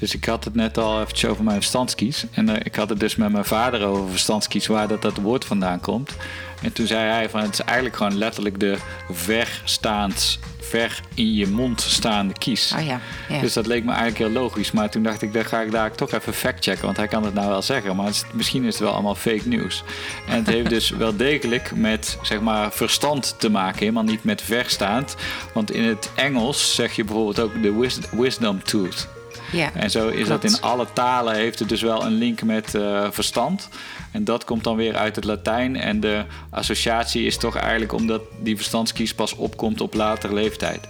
Dus ik had het net al even over mijn verstandskies. En eh, ik had het dus met mijn vader over verstandskies, waar dat, dat woord vandaan komt. En toen zei hij van het is eigenlijk gewoon letterlijk de verstaand, ver in je mond staande kies. Oh ja, ja. Dus dat leek me eigenlijk heel logisch. Maar toen dacht ik, dan ga ik daar toch even factchecken. Want hij kan het nou wel zeggen. Maar is- misschien is het wel allemaal fake news. En het heeft dus wel degelijk met zeg maar verstand te maken. Helemaal niet met verstaand. Want in het Engels zeg je bijvoorbeeld ook de wis- wisdom tooth. Ja. En zo is dat in alle talen heeft het dus wel een link met eh, verstand. En dat komt dan weer uit het Latijn. En de associatie is toch eigenlijk omdat die verstandskies pas opkomt op latere leeftijd.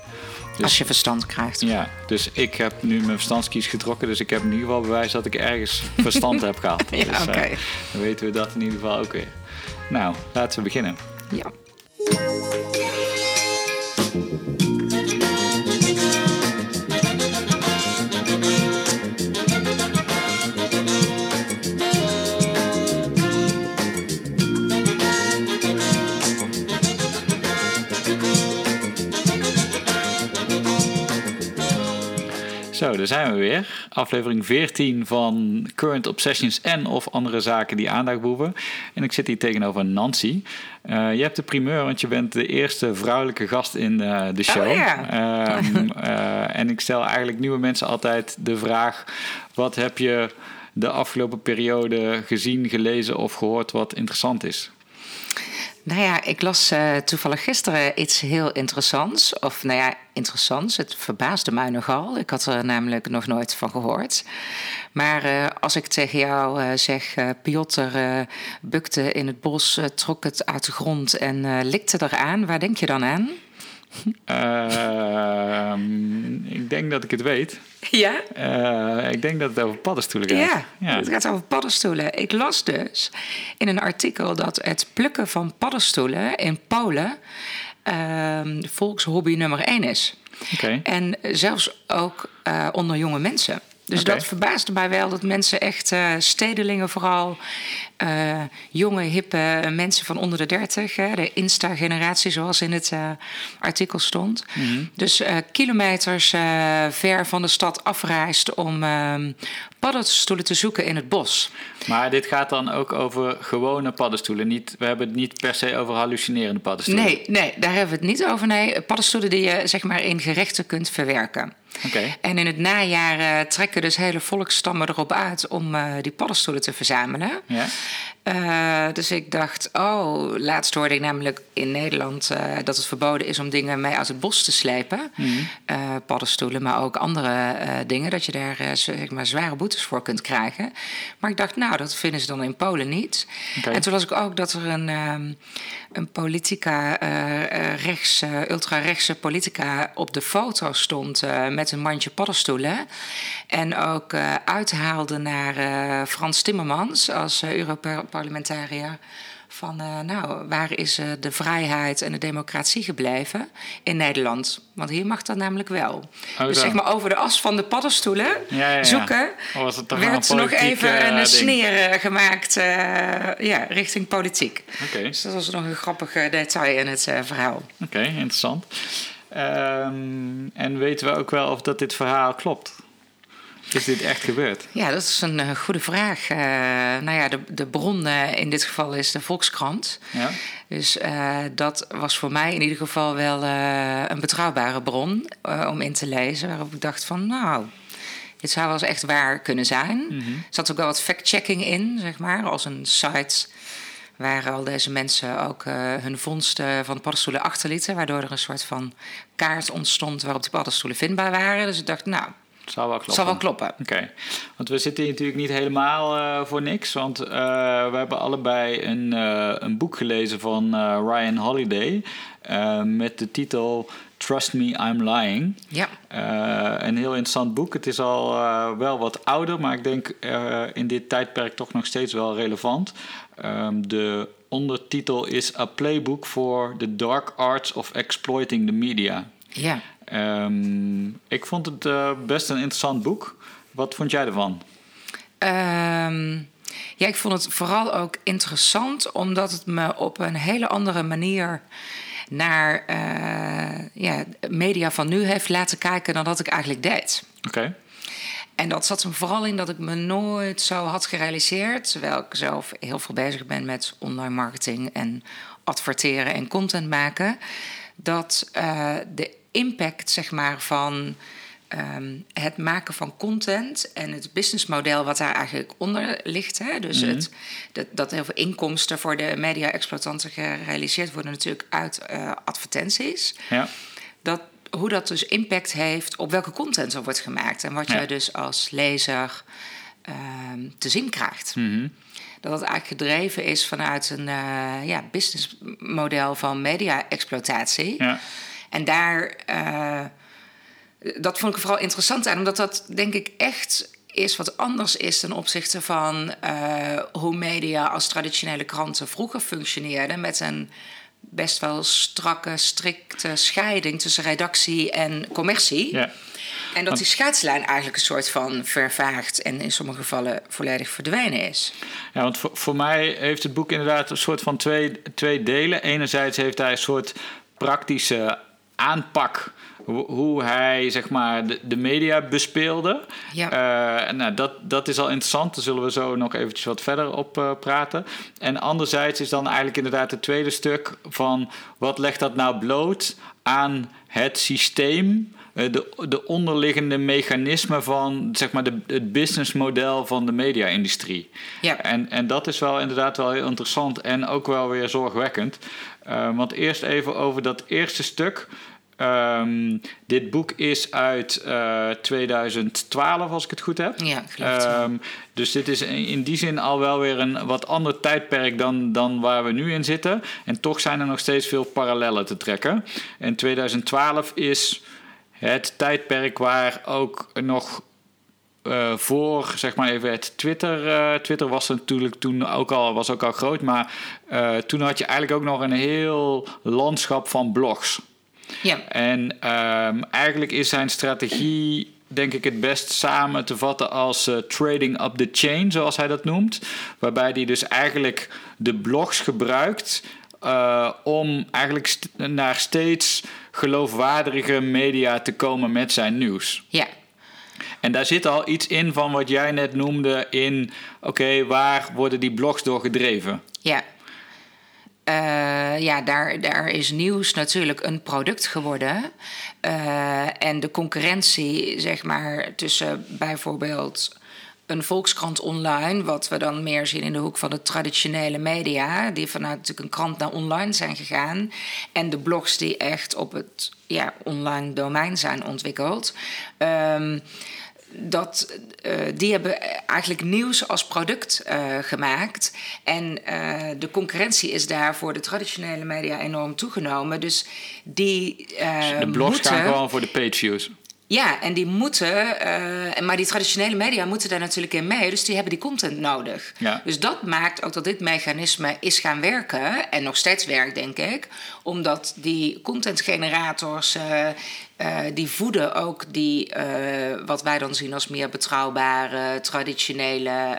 Dus, Als je verstand krijgt. ja, dus ik heb nu mijn verstandskies getrokken. Dus ik heb in ieder geval bewijs dat ik ergens verstand heb gehad. Ja, dus, eh, oké. dan weten we dat in ieder geval ook weer. Nou, laten we beginnen. Ja. Daar zijn we weer. Aflevering 14 van Current Obsessions en of andere zaken die aandacht behoeven. En ik zit hier tegenover Nancy. Eh, je hebt de primeur, want je bent de eerste vrouwelijke gast in eh, de show. Oh, ja. Ehm, eh, en ik stel eigenlijk nieuwe mensen altijd de vraag: wat heb je de afgelopen periode gezien, gelezen of gehoord wat interessant is? Nou ja, ik las eh, toevallig gisteren iets heel interessants. Of nou ja, interessants. Het verbaasde mij nogal. Ik had er namelijk nog nooit van gehoord. Maar eh, als ik tegen jou eh, zeg, Piotr bukte in het bos, trok het uit de grond en likte eraan. Waar denk je dan aan? Ehm, ik denk dat ik het weet. Ja? Eh, ik denk dat het over paddenstoelen gaat. Ja, het gaat over paddenstoelen. Ik las dus in een artikel dat het plukken van paddenstoelen in Polen ehm, volkshobby nummer één is. Oké. En zelfs ook eh, onder jonge mensen. Dus dat verbaasde mij wel dat mensen echt, eh, stedelingen vooral, eh, jonge, hippe mensen van onder de dertig, hè, de Insta-generatie zoals in het eh, artikel stond. Mhm. Dus kilometers ver van de stad afreist om ehm, paddenstoelen te zoeken in het bos. Maar dit gaat dan ook over gewone paddenstoelen. Niet, we hebben het niet per se over hallucinerende paddenstoelen. Nee, nee, daar hebben we het niet over. Nee, paddenstoelen die je zeg maar in gerechten kunt verwerken. En in het najaar eh, trekken dus hele volkstammen erop uit om eh, die paddenstoelen te verzamelen. Ja? Eh, dus ik dacht, oh, laatst hoorde ik namelijk in Nederland dat het verboden is om dingen mee uit het bos te slepen. Eh, paddenstoelen, maar ook andere dingen, dat je daar zeg maar, zware boetes voor kunt krijgen. Maar ik dacht, nou, dat vinden ze dan in Polen niet. En toen las ik ook dat er een, ehm, een politica, eh, rechts, eh, ultra-rechtse politica op de foto stond eh, met een mandje paddenstoelen. En ook uithaalde naar Frans Timmermans als uh, Europarlementariër. Van, eh, nou, waar is eh, de vrijheid en de democratie gebleven in Nederland? Want hier mag dat namelijk wel. Oh, dus zeg maar over de as van de paddenstoelen Ja, ja, ja. zoeken... Of was het toch werd nog even een ding? sneer eh, gemaakt ja, richting politiek. Oké, Dus dat was nog een grappig detail in het verhaal. oké, interessant. Ehm, en weten we ook wel of dat dit verhaal klopt? Is dit echt gebeurd? Ja, dat is een eh, goede vraag. Eh, nou ja, de, de bron eh, in dit geval is de Volkskrant. Ja? Dus dat was voor mij in ieder geval wel een betrouwbare bron om in te lezen. Waarop ik dacht van, nou, dit zou wel eens echt waar kunnen zijn. Er zat ook wel wat fact-checking in, zeg maar, als een site waar al deze mensen ook hun vondsten van de paddenstoelen achterlieten. Waardoor er een soort van kaart ontstond waarop die paddenstoelen vindbaar waren. Dus ik dacht, nou, Zal wel kloppen. wel. Oké, want we zitten hier natuurlijk niet helemaal eh, voor niks. Want eh, we hebben allebei een, eh, een boek gelezen van Ryan Holiday. met de titel Trust Me, I'm Lying. Ja. Een heel interessant boek. Het is al wel wat ouder, maar ik denk in dit tijdperk toch nog steeds wel relevant. Ehm, de ondertitel is A Playbook for the Dark Arts of Exploiting the Media. Ja. Ehm, ik vond het eh, best een interessant boek. Wat vond jij ervan? Ehm, ja, ik vond het vooral ook interessant omdat het me op een hele andere manier naar uh, ja, media van nu heeft laten kijken dan dat ik eigenlijk deed. Oké. En dat zat hem vooral in dat ik me nooit zo had gerealiseerd, terwijl ik zelf heel veel bezig ben met online marketing en adverteren en content maken, dat uh, de impact zeg maar, van um, het maken van content en het businessmodel wat daar eigenlijk onder ligt. Hè? Dus mhm. het, dat, dat heel veel inkomsten voor de media-exploitanten gerealiseerd worden, natuurlijk uit uh, advertenties. Ja. Dat, hoe dat dus impact heeft op welke content er wordt gemaakt en wat je dus als lezer um, te zien krijgt. Mm Dat het eigenlijk gedreven is vanuit een uh, ja, businessmodel van media-exploitatie. Ja. En daar, uh, dat vond ik vooral interessant aan, omdat dat denk ik echt is wat anders is ten opzichte van uh, hoe media als traditionele kranten vroeger functioneerden met een best wel strakke, strikte scheiding tussen redactie en commercie. Ja. En dat die scheidslijn eigenlijk een soort van vervaagd en in sommige gevallen volledig verdwenen is. Ja, want voor, voor mij heeft het boek inderdaad een soort van twee, twee delen. Enerzijds heeft hij een soort praktische aanpak hoe hij zeg maar, de, de media bespeelde. Ja. Uh, nou, dat, dat is al interessant. Daar zullen we zo nog eventjes wat verder op uh, praten. En anderzijds is dan eigenlijk inderdaad het tweede stuk van... wat legt dat nou bloot aan het systeem... Uh, de, de onderliggende mechanismen van zeg maar, de, het businessmodel van de media-industrie. Ja. En, en dat is wel inderdaad wel heel interessant en ook wel weer zorgwekkend. want eerst even over dat eerste stuk. Um, dit boek is uit uh, eh, 2012, als ik het goed heb. Ja. Um, dus dit is in die zin al wel weer een wat ander tijdperk dan, dan waar we nu in zitten. En toch zijn er nog steeds veel parallellen te trekken. En 2012 is het tijdperk waar ook nog uh, voor zeg maar even het Twitter. Uh, Twitter was natuurlijk toen ook al, was ook al groot, maar uh, toen had je eigenlijk ook nog een heel landschap van blogs. Ja. En um, eigenlijk is zijn strategie denk ik het best samen te vatten als uh, trading up the chain, zoals hij dat noemt. Waarbij hij dus eigenlijk de blogs gebruikt uh, om eigenlijk st naar steeds geloofwaardige media te komen met zijn nieuws. Ja. En daar zit al iets in van wat jij net noemde in, oké, waar worden die blogs door gedreven? Ja. Uh, ja, daar, daar is nieuws natuurlijk een product geworden. Uh, en de concurrentie, zeg maar, tussen bijvoorbeeld een Volkskrant online, wat we dan meer zien in de hoek van de traditionele media, die vanuit natuurlijk een krant naar online zijn gegaan, en de blogs die echt op het ja, online domein zijn ontwikkeld. Um, dat, uh, die hebben eigenlijk nieuws als product uh, gemaakt. En uh, de concurrentie is daar voor de traditionele media enorm toegenomen. Dus die. Dus de blogs moeten, gaan gewoon voor de page views. Ja, en die moeten, maar die traditionele media moeten daar natuurlijk in mee, dus die hebben die content nodig. Ja. Dus dat maakt ook dat dit mechanisme is gaan werken, en nog steeds werkt, denk ik, omdat die contentgenerators, uh, uh, die voeden ook die, wat wij dan zien als meer betrouwbare, traditionele,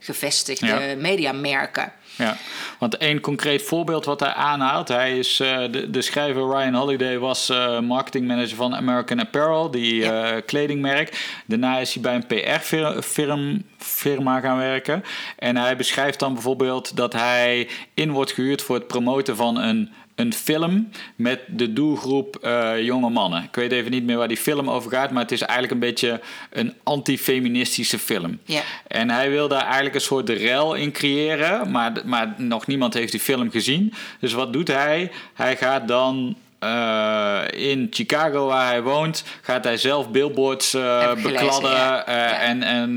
gevestigde ja. mediamerken. Ja, want één concreet voorbeeld wat hij aanhaalt. Hij is, de, de schrijver Ryan Holiday was marketingmanager van American Apparel, die ja. kledingmerk. Daarna is hij bij een PR-firma gaan werken. En hij beschrijft dan bijvoorbeeld dat hij in wordt gehuurd voor het promoten van een een film met de doelgroep uh, jonge mannen. Ik weet even niet meer waar die film over gaat, maar het is eigenlijk een beetje een antifeministische film. Ja. En hij wil daar eigenlijk een soort rel in creëren, maar, maar nog niemand heeft die film gezien. Dus wat doet hij? Hij gaat dan uh, in Chicago, waar hij woont, gaat hij zelf billboards uh, bekladden. Ja. Uh, ja. En, en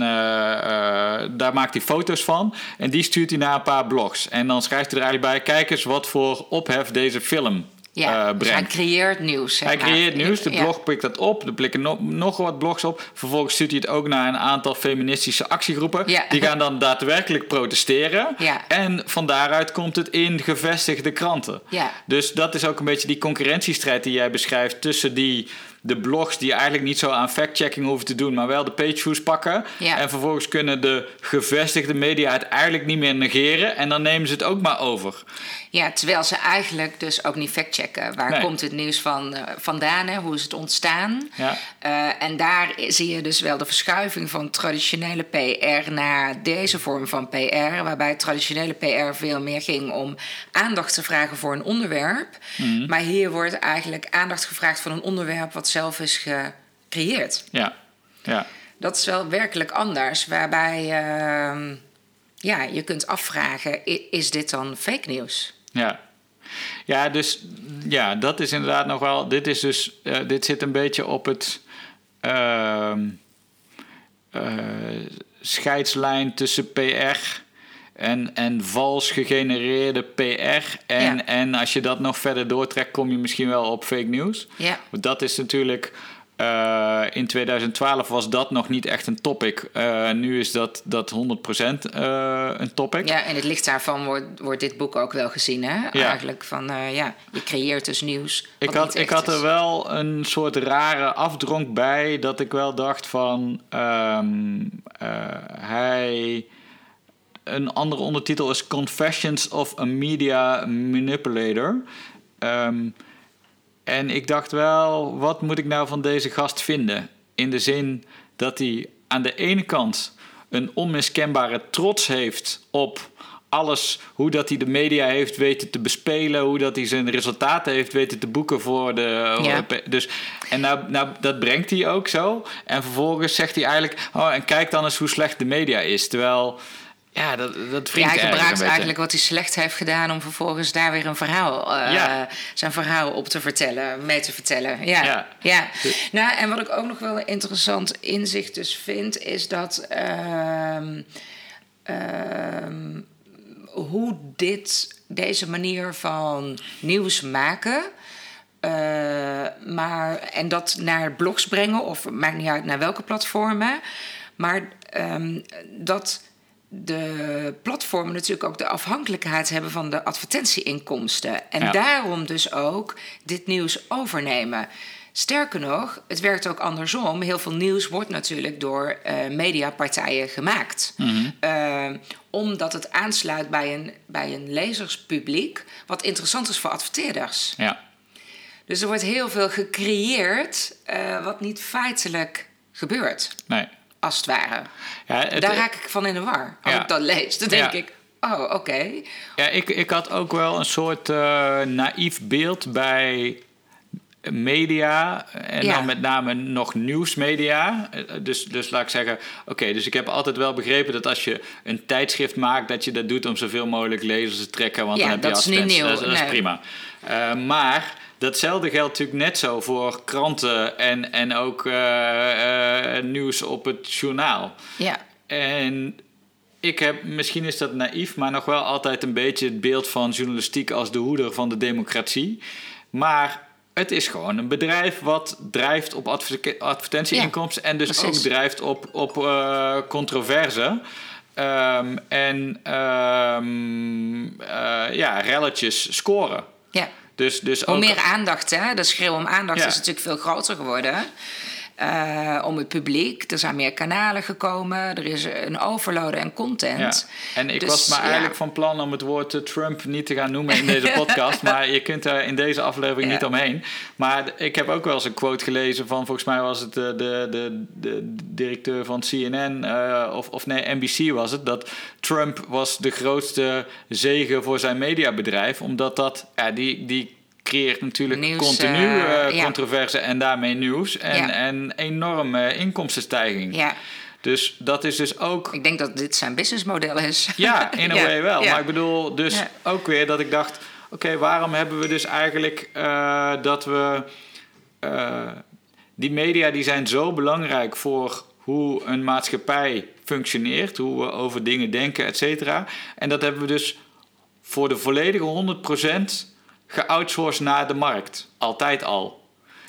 daar maakt hij foto's van. En die stuurt hij naar een paar blogs. En dan schrijft hij er eigenlijk bij: kijk eens wat voor ophef deze film ja, uh, dus hij creëert nieuws. hij creëert nieuws, de blog pikt dat op, er blikken nog, nog wat blogs op. Vervolgens stuurt hij het ook naar een aantal feministische actiegroepen. Ja. Die gaan dan daadwerkelijk protesteren. En van daaruit komt het in gevestigde kranten. Dus dat is ook een beetje die concurrentiestrijd die jij beschrijft tussen die de blogs die eigenlijk niet zo aan fact-checking hoeven te doen, maar wel de pageviews pakken. Ja. En vervolgens kunnen de gevestigde media het eigenlijk niet meer negeren. En dan nemen ze het ook maar over. Ja, terwijl ze eigenlijk dus ook niet factchecken. Waar Nee. komt het nieuws van, eh, vandaan? Hè? Hoe is het ontstaan? Ja. Eh, en daar zie je dus wel de verschuiving van traditionele PR naar deze vorm van PR. Waarbij traditionele PR veel meer ging om aandacht te vragen voor een onderwerp. Mhm. Maar hier wordt eigenlijk aandacht gevraagd voor een onderwerp wat zelf is gecreëerd. Ja, ja. Dat is wel werkelijk anders. Waarbij ehm, ja, je kunt afvragen: is dit dan fake nieuws? Ja. Ja, dus ja, dat is inderdaad nog wel. Dit is dus. eh, dit zit een beetje op het. Ehm, eh, scheidslijn tussen PR en, en vals gegenereerde PR. En, Ja. en als je dat nog verder doortrekt, kom je misschien wel op fake news. Ja. Want Dat is natuurlijk. Eh, in 2012 was dat nog niet echt een topic. Eh, nu is dat, dat 100% eh, een topic. Ja, in het licht daarvan wordt, wordt dit boek ook wel gezien, hè? Eigenlijk van, ja, je creëert dus nieuws. Ik had, ik had er is. wel een soort rare afdronk bij dat ik wel dacht van ehm, eh, hij. Een andere ondertitel is Confessions of a Media Manipulator. Ehm, en ik dacht wel, wat moet ik nou van deze gast vinden? In de zin dat hij aan de ene kant een onmiskenbare trots heeft op alles, hoe dat hij de media heeft weten te bespelen, hoe dat hij zijn resultaten heeft weten te boeken voor de. Ja. Dus, en nou, nou, dat brengt hij ook zo. En vervolgens zegt hij eigenlijk, oh, en kijk dan eens hoe slecht de media is. Terwijl, ja, dat, dat Ja, hij ergens een gebruikt beetje. eigenlijk wat hij slecht heeft gedaan om vervolgens daar weer een verhaal, eh, Ja. zijn verhaal op te vertellen, mee te vertellen. Ja. Ja. ja. Nou, en wat ik ook nog wel een interessant inzicht dus vind, is dat ehm, ehm, hoe dit, deze manier van nieuws maken. eh, maar, en dat naar blogs brengen, of maakt niet uit naar welke platformen. Maar ehm, dat de platformen natuurlijk ook de afhankelijkheid hebben van de advertentieinkomsten. En Ja. daarom dus ook dit nieuws overnemen. Sterker nog, het werkt ook andersom. Heel veel nieuws wordt natuurlijk door eh, mediapartijen gemaakt. Eh, omdat het aansluit bij een, bij een lezerspubliek, wat interessant is voor adverteerders. Ja. Dus er wordt heel veel gecreëerd eh, wat niet feitelijk gebeurt, Nee. Als het ware. Ja, het- Daar raak ik van in de war. Als Ja. ik dat lees, dan denk Ja. ik, oh, oké. Ja, ik, ik had ook wel een soort eh, naïef beeld bij media. En Ja. dan met name nog nieuwsmedia. Eh, Dus, dus laat ik zeggen, oké, dus ik heb altijd wel begrepen dat als je een tijdschrift maakt, dat je dat doet om zoveel mogelijk lezers te trekken. Want Ja, dan heb je dat is niet nieuw, Dat, is- prima. Eh, maar datzelfde geldt natuurlijk net zo voor kranten en, en ook eh, nieuws op het journaal. Ja, En ik heb, misschien is dat naïef, maar nog wel altijd een beetje het beeld van journalistiek als de hoeder van de democratie. Maar het is gewoon een bedrijf wat drijft op adver- advertentieinkomsten en dus precies. ook drijft op, op eh, controverse. Ehm, en ehm, eh, ja, relletjes scoren. ja. Dus, dus Hoe ook, meer aandacht, hè? De schreeuw om aandacht Ja. is natuurlijk veel groter geworden. Eh, om het publiek. Er zijn meer kanalen gekomen. Er is een overload aan Ja. content. En ik Dus, was maar ja. eigenlijk van plan om het woord eh, Trump niet te gaan noemen in deze podcast. maar je kunt er in deze aflevering Ja. niet omheen. Maar ik heb ook wel eens een quote gelezen van, volgens mij was het de, de, de, de directeur van CNN, eh, of, of nee, NBC was het, dat Trump was de grootste zegen voor zijn mediabedrijf. Omdat dat, ja, die, die creëert natuurlijk Nieuws, continu eh, eh, ja. controverse en daarmee nieuws. En, Ja. en enorme inkomstenstijging. Ja, Dus dat is dus ook ik denk dat dit zijn businessmodel is. ja, in a Ja, way wel. ja. Maar ik bedoel, dus Ja. ook weer dat ik dacht... oké, waarom hebben we dus eigenlijk eh, dat we... die media die zijn zo belangrijk voor hoe een maatschappij functioneert... hoe we over dingen denken, et cetera. En dat hebben we dus voor de volledige 100% geoutsourced naar de markt. Altijd al.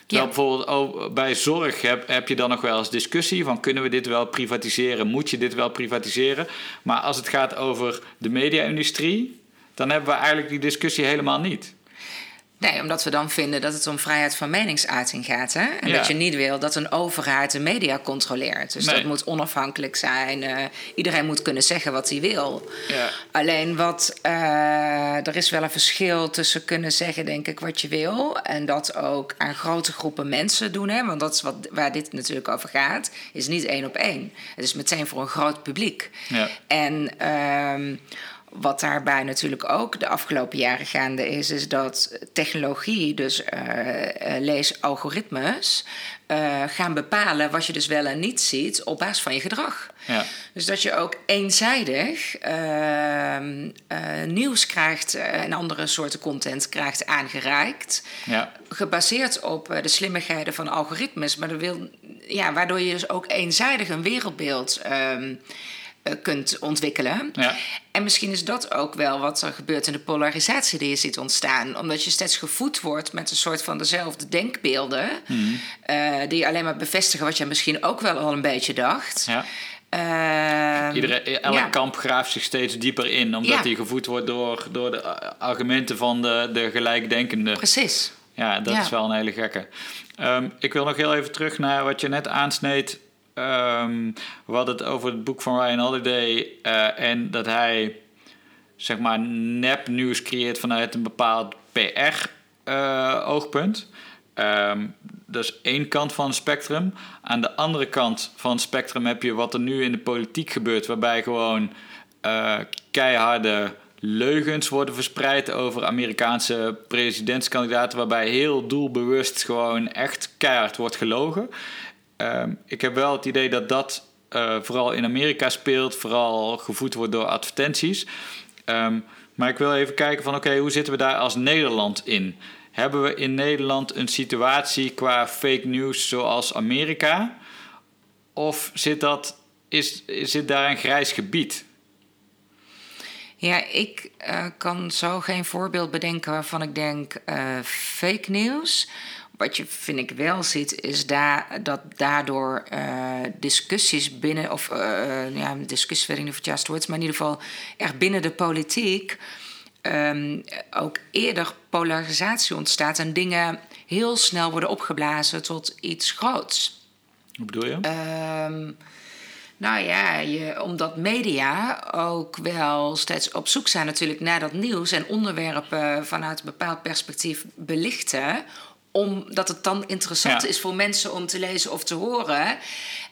Terwijl Ja. bijvoorbeeld bij zorg heb, heb je dan nog wel eens discussie van kunnen we dit wel privatiseren? Moet je dit wel privatiseren? Maar als het gaat over de media-industrie, dan hebben we eigenlijk die discussie helemaal niet. Nee, omdat we dan vinden dat het om vrijheid van meningsuiting gaat. Hè? En Ja. dat je niet wil dat een overheid de media controleert. Dus Nee. dat moet onafhankelijk zijn. eh, iedereen moet kunnen zeggen wat hij wil. Ja. Alleen wat, eh, er is wel een verschil tussen kunnen zeggen, denk ik, wat je wil. En dat ook aan grote groepen mensen doen. Hè? Want dat is wat, waar dit natuurlijk over gaat. Is niet één op één. Het is meteen voor een groot publiek. Ja. En ehm, wat daarbij natuurlijk ook de afgelopen jaren gaande is, is dat technologie, dus eh, eh, lees algoritmes, eh, gaan bepalen wat je dus wel en niet ziet op basis van je gedrag. Ja. Dus dat je ook eenzijdig ehm, eh, nieuws krijgt en andere soorten content krijgt aangereikt. Ja. Gebaseerd op de slimmigheden van algoritmes. Maar dat wil, ja, waardoor je dus ook eenzijdig een wereldbeeld ehm, eh, kunt ontwikkelen. Ja. En misschien is dat ook wel wat er gebeurt in de polarisatie die je ziet ontstaan. Omdat je steeds gevoed wordt met een soort van dezelfde denkbeelden. Eh, die alleen maar bevestigen wat je misschien ook wel al een beetje dacht. Ja. Ehm, Iedereen, elk ja. kamp graaft zich steeds dieper in, omdat hij gevoed wordt door, door de eh, argumenten van de, de gelijkdenkenden. Precies. Ja, dat is wel een hele gekke. Ehm, ik wil nog heel even terug naar wat je net aansneed. Ehm we hadden het over het boek van Ryan Holiday eh, en dat hij zeg maar nepnieuws creëert vanuit een bepaald PR-oogpunt. Ehm, dat is één kant van het spectrum. Aan de andere kant van het spectrum heb je wat er nu in de politiek gebeurt, waarbij gewoon eh, keiharde leugens worden verspreid over Amerikaanse presidentskandidaten, waarbij heel doelbewust gewoon echt keihard wordt gelogen. Ehm, ik heb wel het idee dat dat eh, vooral in Amerika speelt, vooral gevoed wordt door advertenties. Ehm, maar ik wil even kijken van oké, hoe zitten we daar als Nederland in? Hebben we in Nederland een situatie qua fake news zoals Amerika? Of zit, dat, is, zit daar een grijs gebied? Ja, ik eh, kan zo geen voorbeeld bedenken waarvan ik denk eh, fake nieuws. Wat je, vind ik, wel ziet, is da dat daardoor eh, discussies binnen, of eh, ja, discussies weet ik niet of het juist wordt, maar in ieder geval echt binnen de politiek ehm, ook eerder polarisatie ontstaat en dingen heel snel worden opgeblazen tot iets groots. Hoe bedoel je? Ehm, nou ja, je, omdat media ook wel steeds op zoek zijn natuurlijk naar dat nieuws en onderwerpen vanuit een bepaald perspectief belichten omdat het dan interessant Ja. is voor mensen om te lezen of te horen.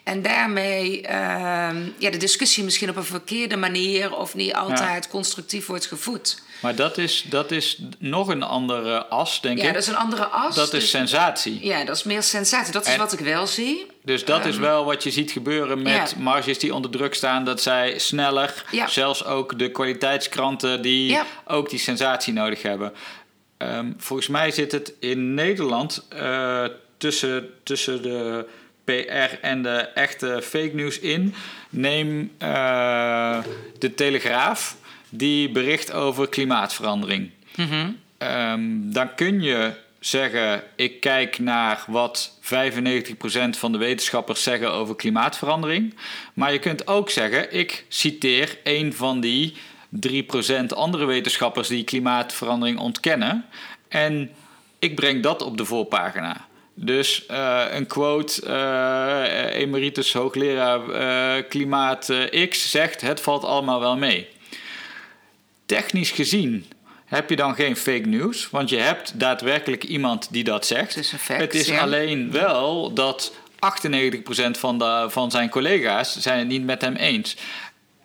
En daarmee ehm, ja, de discussie misschien op een verkeerde manier of niet altijd constructief wordt gevoed. Maar dat is, dat is nog een andere as, denk Ja, ik. dat is een andere as. Dat is dus- sensatie. ja, dat is meer sensatie. Dat is En- wat ik wel zie. Dus dat is wel wat je ziet gebeuren met Ja. marges die onder druk staan. Dat zij sneller, Ja. zelfs ook de kwaliteitskranten die Ja. ook die sensatie nodig hebben. Ehm, volgens mij zit het in Nederland eh, tussen, tussen de PR en de echte fake news in. Neem eh, de Telegraaf, die bericht over klimaatverandering. Ehm, dan kun je zeggen: ik kijk naar wat 95% van de wetenschappers zeggen over klimaatverandering. Maar je kunt ook zeggen: ik citeer een van die 3% andere wetenschappers die klimaatverandering ontkennen. En ik breng dat op de voorpagina. Dus eh, een quote, eh, emeritus hoogleraar eh, klimaat X zegt: het valt allemaal wel mee technisch gezien heb je dan geen fake news, want je hebt daadwerkelijk iemand die dat zegt. Het is een fact, Het is ja. alleen wel dat 98% van, de, van zijn collega's zijn het niet met hem eens.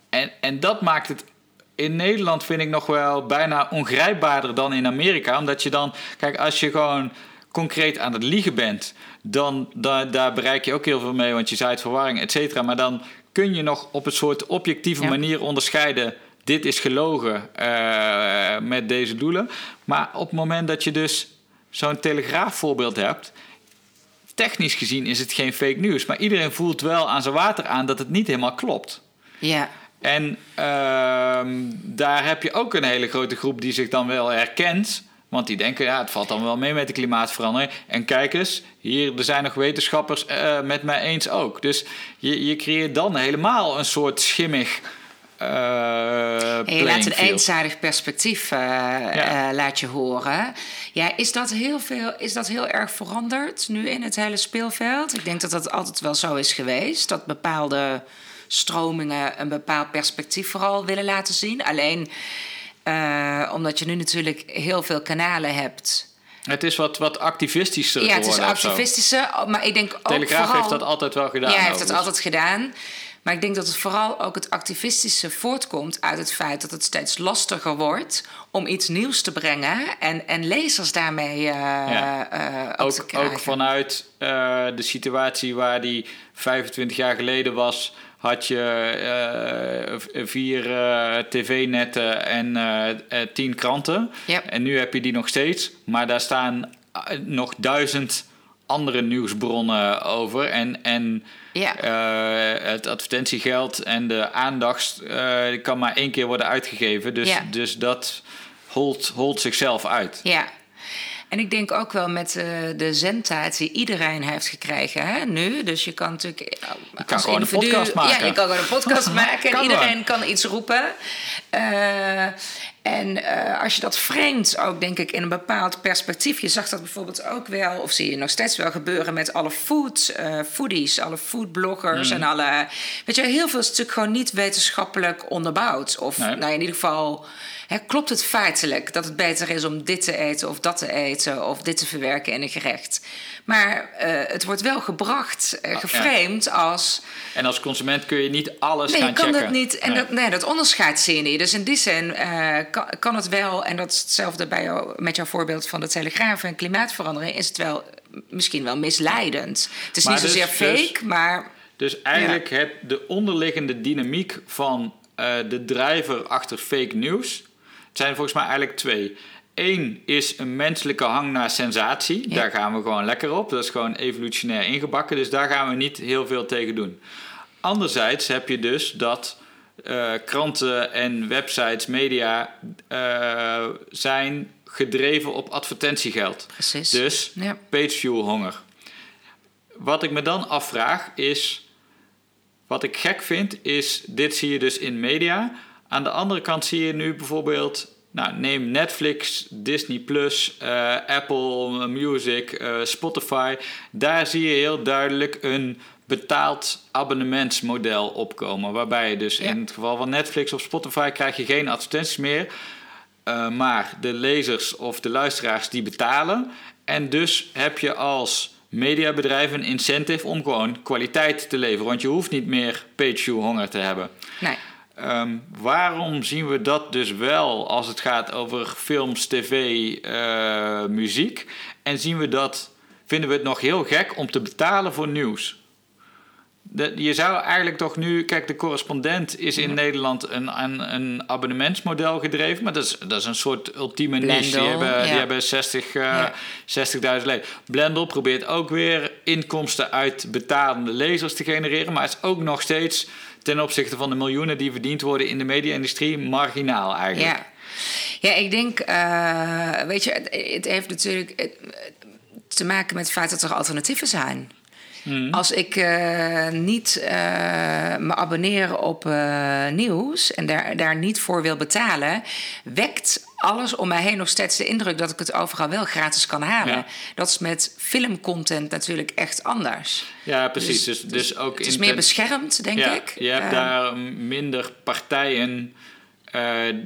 En, en dat maakt het in Nederland vind ik nog wel bijna ongrijpbaarder dan in Amerika. Omdat je dan, kijk, als je gewoon concreet aan het liegen bent, dan da- daar bereik je ook heel veel mee, want je zaait verwarring, et cetera. Maar dan kun je nog op een soort objectieve Ja. manier onderscheiden. Dit is gelogen eh, met deze doelen. Maar op het moment dat je dus zo'n telegraafvoorbeeld hebt, technisch gezien is het geen fake news. Maar iedereen voelt wel aan zijn water aan dat het niet helemaal klopt. Ja, En ehm, daar heb je ook een hele grote groep die zich dan wel herkent. Want die denken, ja, het valt dan wel mee met de klimaatverandering. En kijk eens, hier er zijn nog wetenschappers eh, met mij eens ook. Dus je, je creëert dan helemaal een soort schimmig uh, en je laat een eenzijdig perspectief uh, laat je horen. Ja, is dat, heel veel, is dat heel erg veranderd nu in het hele speelveld? Ik denk dat dat altijd wel zo is geweest. Dat bepaalde stromingen een bepaald perspectief vooral willen laten zien. Alleen omdat je nu natuurlijk heel veel kanalen hebt het is wat, wat activistischer Ja, het is activistischer, maar ik denk ook Telegraaf vooral... heeft dat altijd wel gedaan. Ja, hij heeft dat altijd gedaan. Maar ik denk dat het vooral ook het activistische voortkomt uit het feit dat het steeds lastiger wordt om iets nieuws te brengen en, en lezers daarmee uh, ja. uh, ook, ook vanuit uh, de situatie waar die 25 jaar geleden was had je uh, vier uh, tv-netten en uh, tien kranten. Yep. En nu heb je die nog steeds, maar daar staan nog duizend andere nieuwsbronnen over. En, en ja. het advertentiegeld en de aandacht kan maar één keer worden uitgegeven. Dus, ja. dus dat holt, holt zichzelf uit. Ja. En ik denk ook wel met uh, de zendtijd die iedereen heeft gekregen hè, nu. Dus je kan natuurlijk. Je kan gewoon individu, een podcast maken. Ja, je kan gewoon een podcast maken en iedereen kan iets roepen. Uh, en uh, als je dat framet, ook denk ik in een bepaald perspectief. Je zag dat bijvoorbeeld ook wel, of zie je nog steeds wel gebeuren met alle food, uh, foodies, alle foodbloggers mm. en alle. Weet je, heel veel is natuurlijk gewoon niet wetenschappelijk onderbouwd. Of nee. nou, in ieder geval Hè, klopt het feitelijk dat het beter is om dit te eten of dat te eten of dit te verwerken in een gerecht? Maar uh, het wordt wel gebracht, uh, geframed ja. als. En als consument kun je niet alles nee, gaan je kan dat niet. En nee. Dat, nee, dat onderscheid zie je niet. Dus in die zin uh, kan, kan, het wel, en dat is hetzelfde bij jou, met jouw voorbeeld van de Telegraaf en klimaatverandering, is het wel misschien wel misleidend. Het is maar niet dus, zozeer fake, dus, maar. Dus eigenlijk ja. het, de onderliggende dynamiek van de drijver achter fake news het zijn volgens mij eigenlijk twee. Eén is een menselijke hang naar sensatie. Ja. Daar gaan we gewoon lekker op. Dat is gewoon evolutionair ingebakken. Dus daar gaan we niet heel veel tegen doen. Anderzijds heb je dus dat uh, kranten en websites, media uh, zijn gedreven op advertentiegeld. Precies. Dus ja. pageview honger. Wat ik me dan afvraag is... Wat ik gek vind is, dit zie je dus in media... Aan de andere kant zie je nu bijvoorbeeld, nou, neem Netflix, Disney Plus, uh, Apple Music, uh, Spotify. Daar zie je heel duidelijk een betaald abonnementsmodel opkomen. Waarbij je dus Ja. in het geval van Netflix of Spotify krijg je geen advertenties meer. Uh, maar de lezers of de luisteraars die betalen. En dus heb je als mediabedrijf een incentive om gewoon kwaliteit te leveren. Want je hoeft niet meer page-view honger te hebben. Nee. Um, waarom zien we dat dus wel als het gaat over films, tv, uh, muziek? En zien we dat, vinden we het nog heel gek om te betalen voor nieuws? De, je zou eigenlijk toch nu, kijk, de correspondent is in ja. Nederland een, een, een, abonnementsmodel gedreven, maar dat is, dat is een soort ultieme niche. Die hebben, ja. die hebben 60, uh, ja. 60.000 leden. Blendel probeert ook weer inkomsten uit betalende lezers te genereren, maar het is ook nog steeds ten opzichte van de miljoenen die verdiend worden in de media-industrie marginaal eigenlijk. Ja, ja ik denk, uh, weet je, het, het heeft natuurlijk het, te maken met het feit dat er alternatieven zijn. Hmm. Als ik uh, niet uh, me abonneer op nieuws en daar, daar niet voor wil betalen, wekt alles om mij heen nog steeds de indruk dat ik het overal wel gratis kan halen. Ja. Dat is met filmcontent natuurlijk echt anders. Ja, precies. Dus, dus, dus ook het is meer beschermd, denk ja, ik. Je hebt daar minder partijen.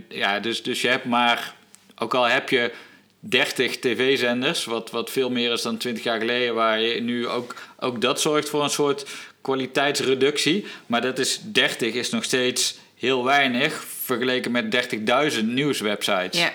ja, dus, dus je hebt maar, ook al heb je 30 tv-zenders, wat, wat veel meer is dan 20 jaar geleden, waar je nu ook, ook dat zorgt voor een soort kwaliteitsreductie. Maar dat is 30 is nog steeds heel weinig vergeleken met 30.000 nieuwswebsites. Ja.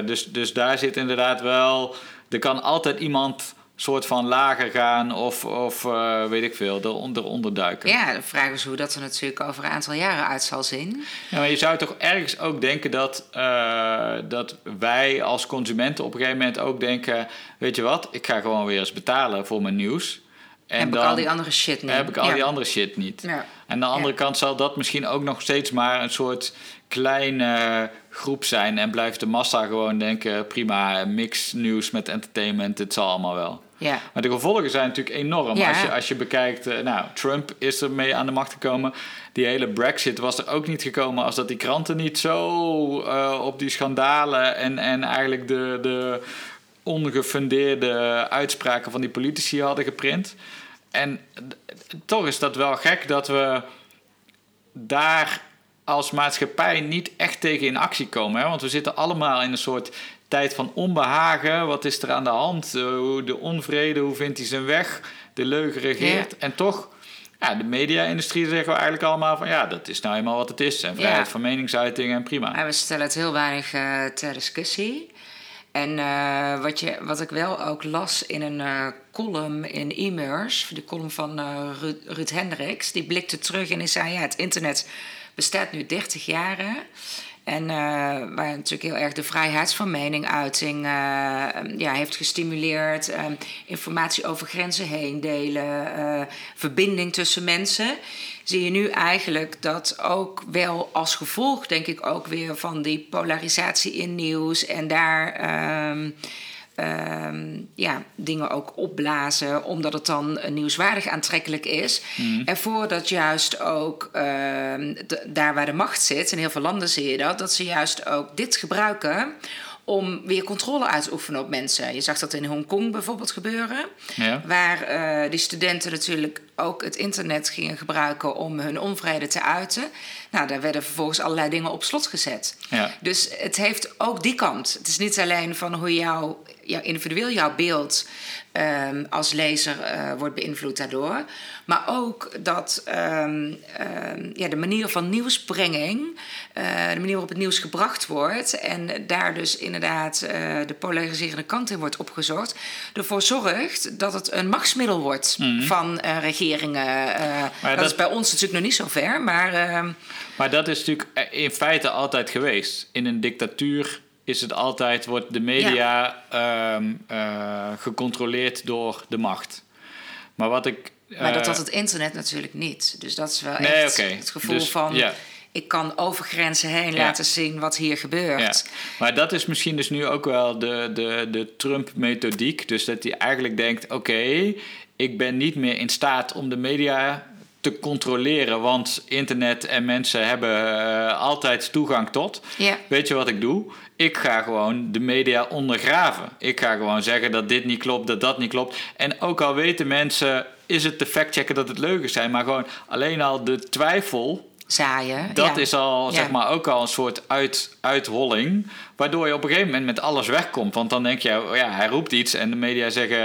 Uh, dus, dus daar zit inderdaad wel. Er kan altijd iemand soort van lager gaan of, of uh, weet ik veel, eronder, eronder duiken. Ja, de vraag is hoe dat er natuurlijk over een aantal jaren uit zal zien. Ja, maar je zou toch ergens ook denken dat, uh, dat wij als consumenten op een gegeven moment ook denken... weet je wat, ik ga gewoon weer eens betalen voor mijn nieuws. En heb dan ik al die andere shit niet. Heb ik al ja. die andere shit niet. Ja. En aan de andere ja. kant zal dat misschien ook nog steeds maar een soort kleine groep zijn en blijft de massa gewoon denken: prima, mix nieuws met entertainment, het zal allemaal wel. Ja. Maar de gevolgen zijn natuurlijk enorm. Ja. Als, je, als je bekijkt, eh, nou, Trump is er mee aan de macht gekomen. Die hele Brexit was er ook niet gekomen als dat die kranten niet zo eh, op die schandalen en, en eigenlijk de, de ongefundeerde uitspraken van die politici hadden geprint. En toch is dat wel gek dat we daar als maatschappij niet echt tegen in actie komen. Hè? Want we zitten allemaal in een soort tijd van onbehagen. Wat is er aan de hand? Eh, de onvrede, hoe vindt hij zijn weg? De leugen regeert. En toch, ja, de media-industrie zeggen we eigenlijk allemaal van... ja, dat is nou eenmaal wat het is. En vrijheid Ja. van meningsuiting en prima. Maar we stellen het heel weinig eh, ter discussie. En eh, wat, je, wat ik wel ook las in een eh, column in e-mails, de column van Ruud, Ruud Hendricks, die blikte terug en die zei: ja, het internet bestaat nu 30 jaren. En eh, waar natuurlijk heel erg de vrijheid van meninguiting eh, ja, heeft gestimuleerd. eh, informatie over grenzen heen delen, eh, verbinding tussen mensen. Zie je nu eigenlijk dat ook wel als gevolg, denk ik, ook weer van die polarisatie in nieuws en daar. Ehm, ja, dingen ook opblazen, omdat het dan eh, nieuwswaardig aantrekkelijk is. Ervoor dat juist ook ehm, de- daar waar de macht zit, in heel veel landen zie je dat, dat ze juist ook dit gebruiken om weer controle uit te oefenen op mensen. Je zag dat in Hongkong bijvoorbeeld gebeuren, Ja. waar eh, die studenten natuurlijk ook het internet gingen gebruiken om hun onvrede te uiten. Nou, daar werden vervolgens allerlei dingen op slot gezet. Ja. Dus het heeft ook die kant. Het is niet alleen van hoe jou, jou individueel jouw beeld ehm, als lezer eh, wordt beïnvloed daardoor. Maar ook dat ehm, ehm, ja, de manier van nieuwsbrenging, eh, de manier waarop het nieuws gebracht wordt. En daar dus inderdaad eh, de polariserende kant in wordt opgezocht. Ervoor zorgt dat het een machtsmiddel wordt van eh, regeringen. dat, Mhm. dat- is bij ons natuurlijk nog niet zo ver, maar. Maar dat is natuurlijk in feite altijd geweest. In een dictatuur is het altijd, wordt de media ehm, eh, gecontroleerd door de macht. Maar wat ik. Maar dat eh, had het internet natuurlijk niet. Dus dat is wel Nee, echt het gevoel Dus, van... ja. ik kan over grenzen heen Ja. laten zien wat hier gebeurt. Ja, maar dat is misschien dus nu ook wel de, de, de Trump-methodiek. Dus dat hij eigenlijk denkt: oké, ik ben niet meer in staat om de media te controleren, want internet en mensen hebben eh, altijd toegang tot. Ja. Weet je wat ik doe? Ik ga gewoon de media ondergraven. Ik ga gewoon zeggen dat dit niet klopt, dat dat niet klopt. En ook al weten mensen, is het te factchecken dat het leugens zijn, maar gewoon alleen al de twijfel Zaaien. dat ja. is al, Ja. zeg maar, ook al een soort uit, uitholling. Waardoor je op een gegeven moment met alles wegkomt. Want dan denk je, oh ja, hij roept iets en de media zeggen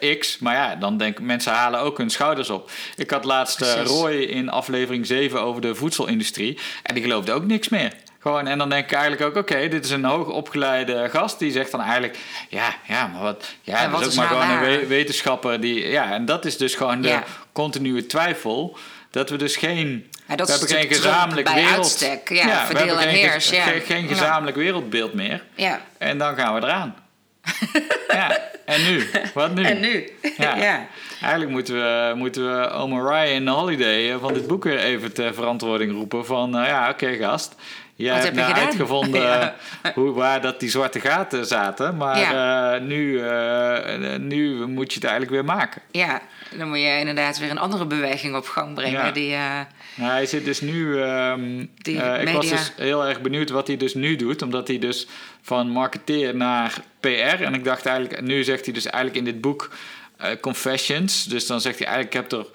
eh, X. Maar ja, dan denk mensen halen ook hun schouders op. Ik had laatst eh. Roy in aflevering 7 over de voedselindustrie. En die geloofde ook niks meer. Gewoon, en dan denk ik eigenlijk ook, oké, dit is een hoogopgeleide gast. Die zegt dan eigenlijk, ja, ja, maar wat... Ja, En dat is ook is maar nou gewoon een waar? wetenschapper die... Ja, en dat is dus gewoon de Ja. continue twijfel. Dat we dus geen... Ja, dat we hebben geen gezamenlijk wereld. uitstek. Ja, we hebben en geen, heers, ja. geen, geen Ja. gezamenlijk wereldbeeld meer. Ja. En dan gaan we eraan. ja, en nu? Wat nu? En nu? Ja. Ja. Eigenlijk moeten we, moeten we oma Ryan Holiday eh, van dit boek weer even ter verantwoording roepen. Van, eh, ja, oké gast. Jij Wat hebt heb je nou gedaan? uitgevonden Ja. hoe, waar dat die zwarte gaten zaten. Maar eh, nu, eh, nu moet je het eigenlijk weer maken. ja, dan moet je inderdaad weer een andere beweging op gang brengen. Ja. Die, eh, Nou, hij zit dus nu. ehm, eh, ik was dus heel erg benieuwd wat hij dus nu doet. Omdat hij dus van marketeer naar PR. En ik dacht eigenlijk, nu zegt hij dus eigenlijk in dit boek eh, Confessions. Dus dan zegt hij eigenlijk, ik heb er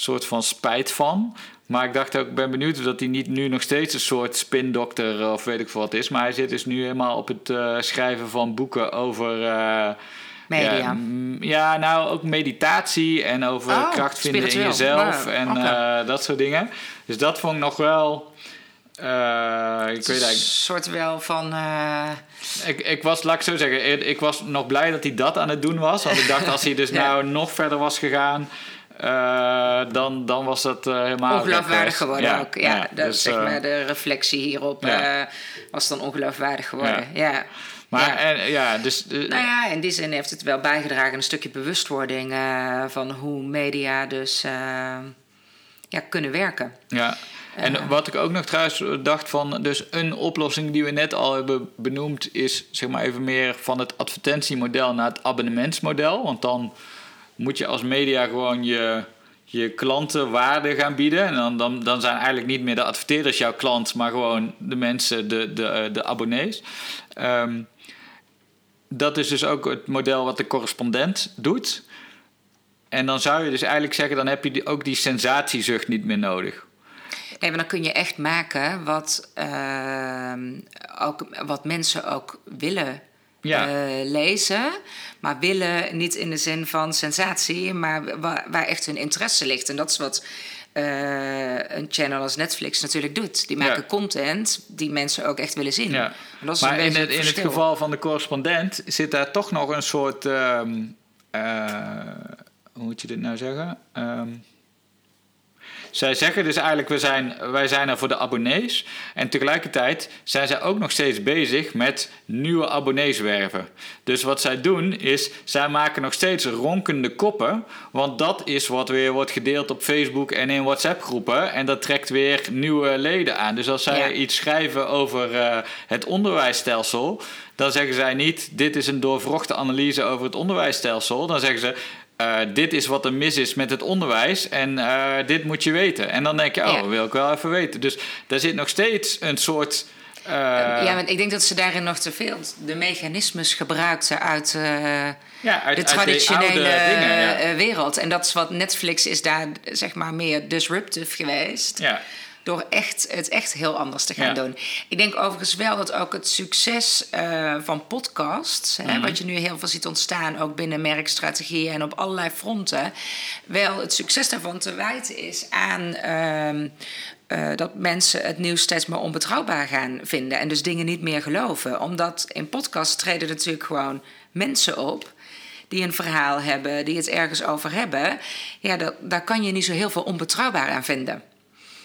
soort van spijt van. Maar ik dacht ook, ik ben benieuwd of dat hij niet nu nog steeds een soort spindokter eh, of weet ik veel wat is. Maar hij zit dus nu helemaal op het eh, schrijven van boeken over. eh, Media. Ja, ja, nou ook meditatie en over Oh, kracht vinden in jezelf en dat soort dingen. Dus dat vond ik nog wel. ik weet een soort wel van... Ik, ik was, laat ik zo zeggen, ik- ik was nog blij dat hij dat aan het doen was. Want ik dacht, als hij dus Ja. nou nog verder was gegaan, eh, dan, dan was dat eh, helemaal. ongeloofwaardig geworden ook. Ja, dat, dus, zeg eh, maar, de reflectie hierop ja. eh, was dan ongeloofwaardig geworden. Ja. maar Ja. En, ja, dus. eh, Nou ja, in die zin heeft het wel bijgedragen aan een stukje bewustwording eh, van hoe media dus eh, ja, kunnen werken. ja. En wat ik ook nog trouwens dacht van, dus een oplossing die we net al hebben benoemd, is zeg maar even meer van het advertentiemodel naar het abonnementsmodel. Want dan moet je als media gewoon je, je klanten waarde gaan bieden. En dan, dan, dan zijn eigenlijk niet meer de adverteerders jouw klant, maar gewoon de mensen, de, de, de abonnees. Ehm, dat is dus ook het model wat de correspondent doet. En dan zou je dus eigenlijk zeggen, dan heb je ook die sensatiezucht niet meer nodig. Nee, maar dan kun je echt maken wat, ehm, ook, wat mensen ook willen Ja. eh, lezen. Maar willen niet in de zin van sensatie, maar waar, waar echt hun interesse ligt. En dat is wat eh, een channel als Netflix natuurlijk doet. Die maken Ja. content die mensen ook echt willen zien. Ja. Dat is Maar in het, in het verschil. geval van de correspondent zit daar toch nog een soort. ehm, eh, hoe moet je dit nou zeggen? Ehm, zij zeggen dus eigenlijk, we zijn, wij zijn er voor de abonnees. En tegelijkertijd zijn zij ook nog steeds bezig met nieuwe abonnees werven. Dus wat zij doen is, zij maken nog steeds ronkende koppen. Want dat is wat weer wordt gedeeld op Facebook en in WhatsApp groepen. En dat trekt weer nieuwe leden aan. Dus als zij Ja. iets schrijven over eh, het onderwijsstelsel... dan zeggen zij niet, dit is een doorvrochte analyse over het onderwijsstelsel. Dan zeggen ze... eh, dit is wat er mis is met het onderwijs en eh, dit moet je weten. En dan denk je, oh, Ja. wil ik wel even weten. Dus daar zit nog steeds een soort... eh, ja, want ik denk dat ze daarin nog te veel de mechanismes gebruikten uit, ja, uit, de traditionele oude dingen. Ja. wereld. En dat is wat Netflix is daar zeg maar meer disruptive geweest. ja. Door echt, het echt heel anders te gaan Ja. doen. Ik denk overigens wel dat ook het succes eh, van podcasts, hè, Mhm. wat je nu heel veel ziet ontstaan, ook binnen merkstrategieën en op allerlei fronten, wel het succes daarvan te wijten is aan ehm, eh, dat mensen het nieuws steeds meer onbetrouwbaar gaan vinden en dus dingen niet meer geloven. Omdat in podcasts treden natuurlijk gewoon mensen op die een verhaal hebben, die het ergens over hebben. Ja, dat, daar kan je niet zo heel veel onbetrouwbaar aan vinden.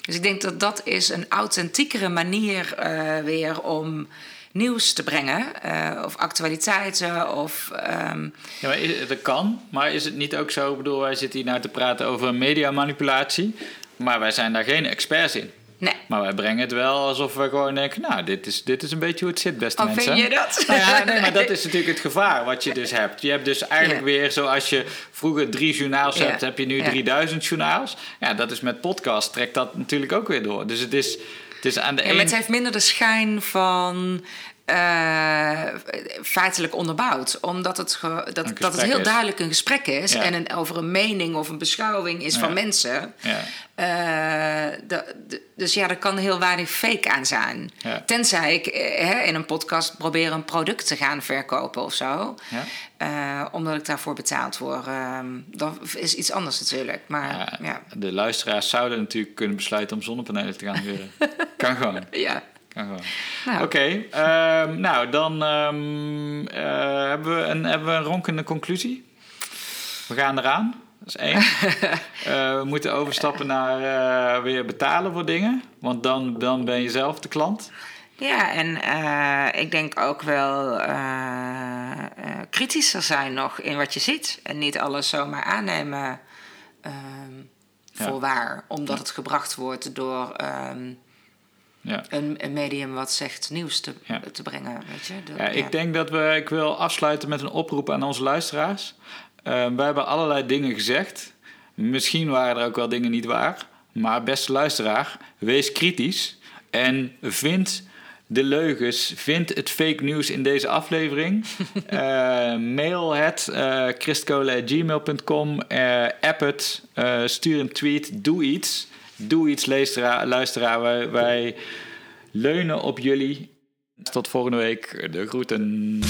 Dus ik denk dat dat is een authentiekere manier eh, weer om nieuws te brengen. eh, of actualiteiten of... ehm, Ja, dat kan, maar is het niet ook zo? Ik bedoel, wij zitten hier nou te praten over mediamanipulatie, maar wij zijn daar geen experts in. Nee, Maar wij brengen het wel alsof we gewoon denken, nou, dit is, dit is een beetje hoe het zit, beste oh, mensen. vind je dat? Nou ja, nee, maar dat is natuurlijk het gevaar wat je dus hebt. Je hebt dus eigenlijk Ja. weer, zoals je vroeger drie journaals Ja. hebt, heb je nu Ja. 3000 journaals. Ja, dat is met podcast, trekt dat natuurlijk ook weer door. Dus het is, het is aan de Ja, ene... maar het heeft minder de schijn van eh, feitelijk onderbouwd. Omdat het, ge- dat, dat het heel is. duidelijk een gesprek is. Ja. En een, over een mening of een beschouwing is Ja. van mensen. Ja. Eh, dus ja, er kan heel weinig fake aan zijn. Tenzij ik eh, hè, in een podcast probeer een product te gaan verkopen of zo. Ja. Omdat ik daarvoor betaald word. Ehm, dat is iets anders natuurlijk. Maar Ja, ja, De luisteraars zouden natuurlijk kunnen besluiten om zonnepanelen te gaan huren. kan gewoon. ja. Gewoon. Nou. Oké, ehm, nou dan ehm, eh, hebben, we een, hebben we een ronkende conclusie. We gaan eraan. Dat is één. Eh, we moeten overstappen naar eh, weer betalen voor dingen. Want dan, dan ben je zelf de klant. Ja, en eh, ik denk ook wel eh, eh, kritischer zijn nog in wat je ziet. En niet alles zomaar aannemen ehm, Ja. voor waar. Omdat het gebracht wordt door ehm, Ja. een, een medium wat zegt nieuws te, Ja. te brengen. Weet je? Dat- Ja, ik denk dat we. Ik wil afsluiten met een oproep aan onze luisteraars. We hebben allerlei dingen gezegd. Misschien waren er ook wel dingen niet waar. Maar beste luisteraar, wees kritisch. En vind de leugens, vind het fake nieuws in deze aflevering. Eh, mail het, uh, christkolen.gmail.com, app het, stuur een tweet, doe iets. Doe iets, luisteraar. Wij, wij leunen op jullie. Tot volgende week. De groeten.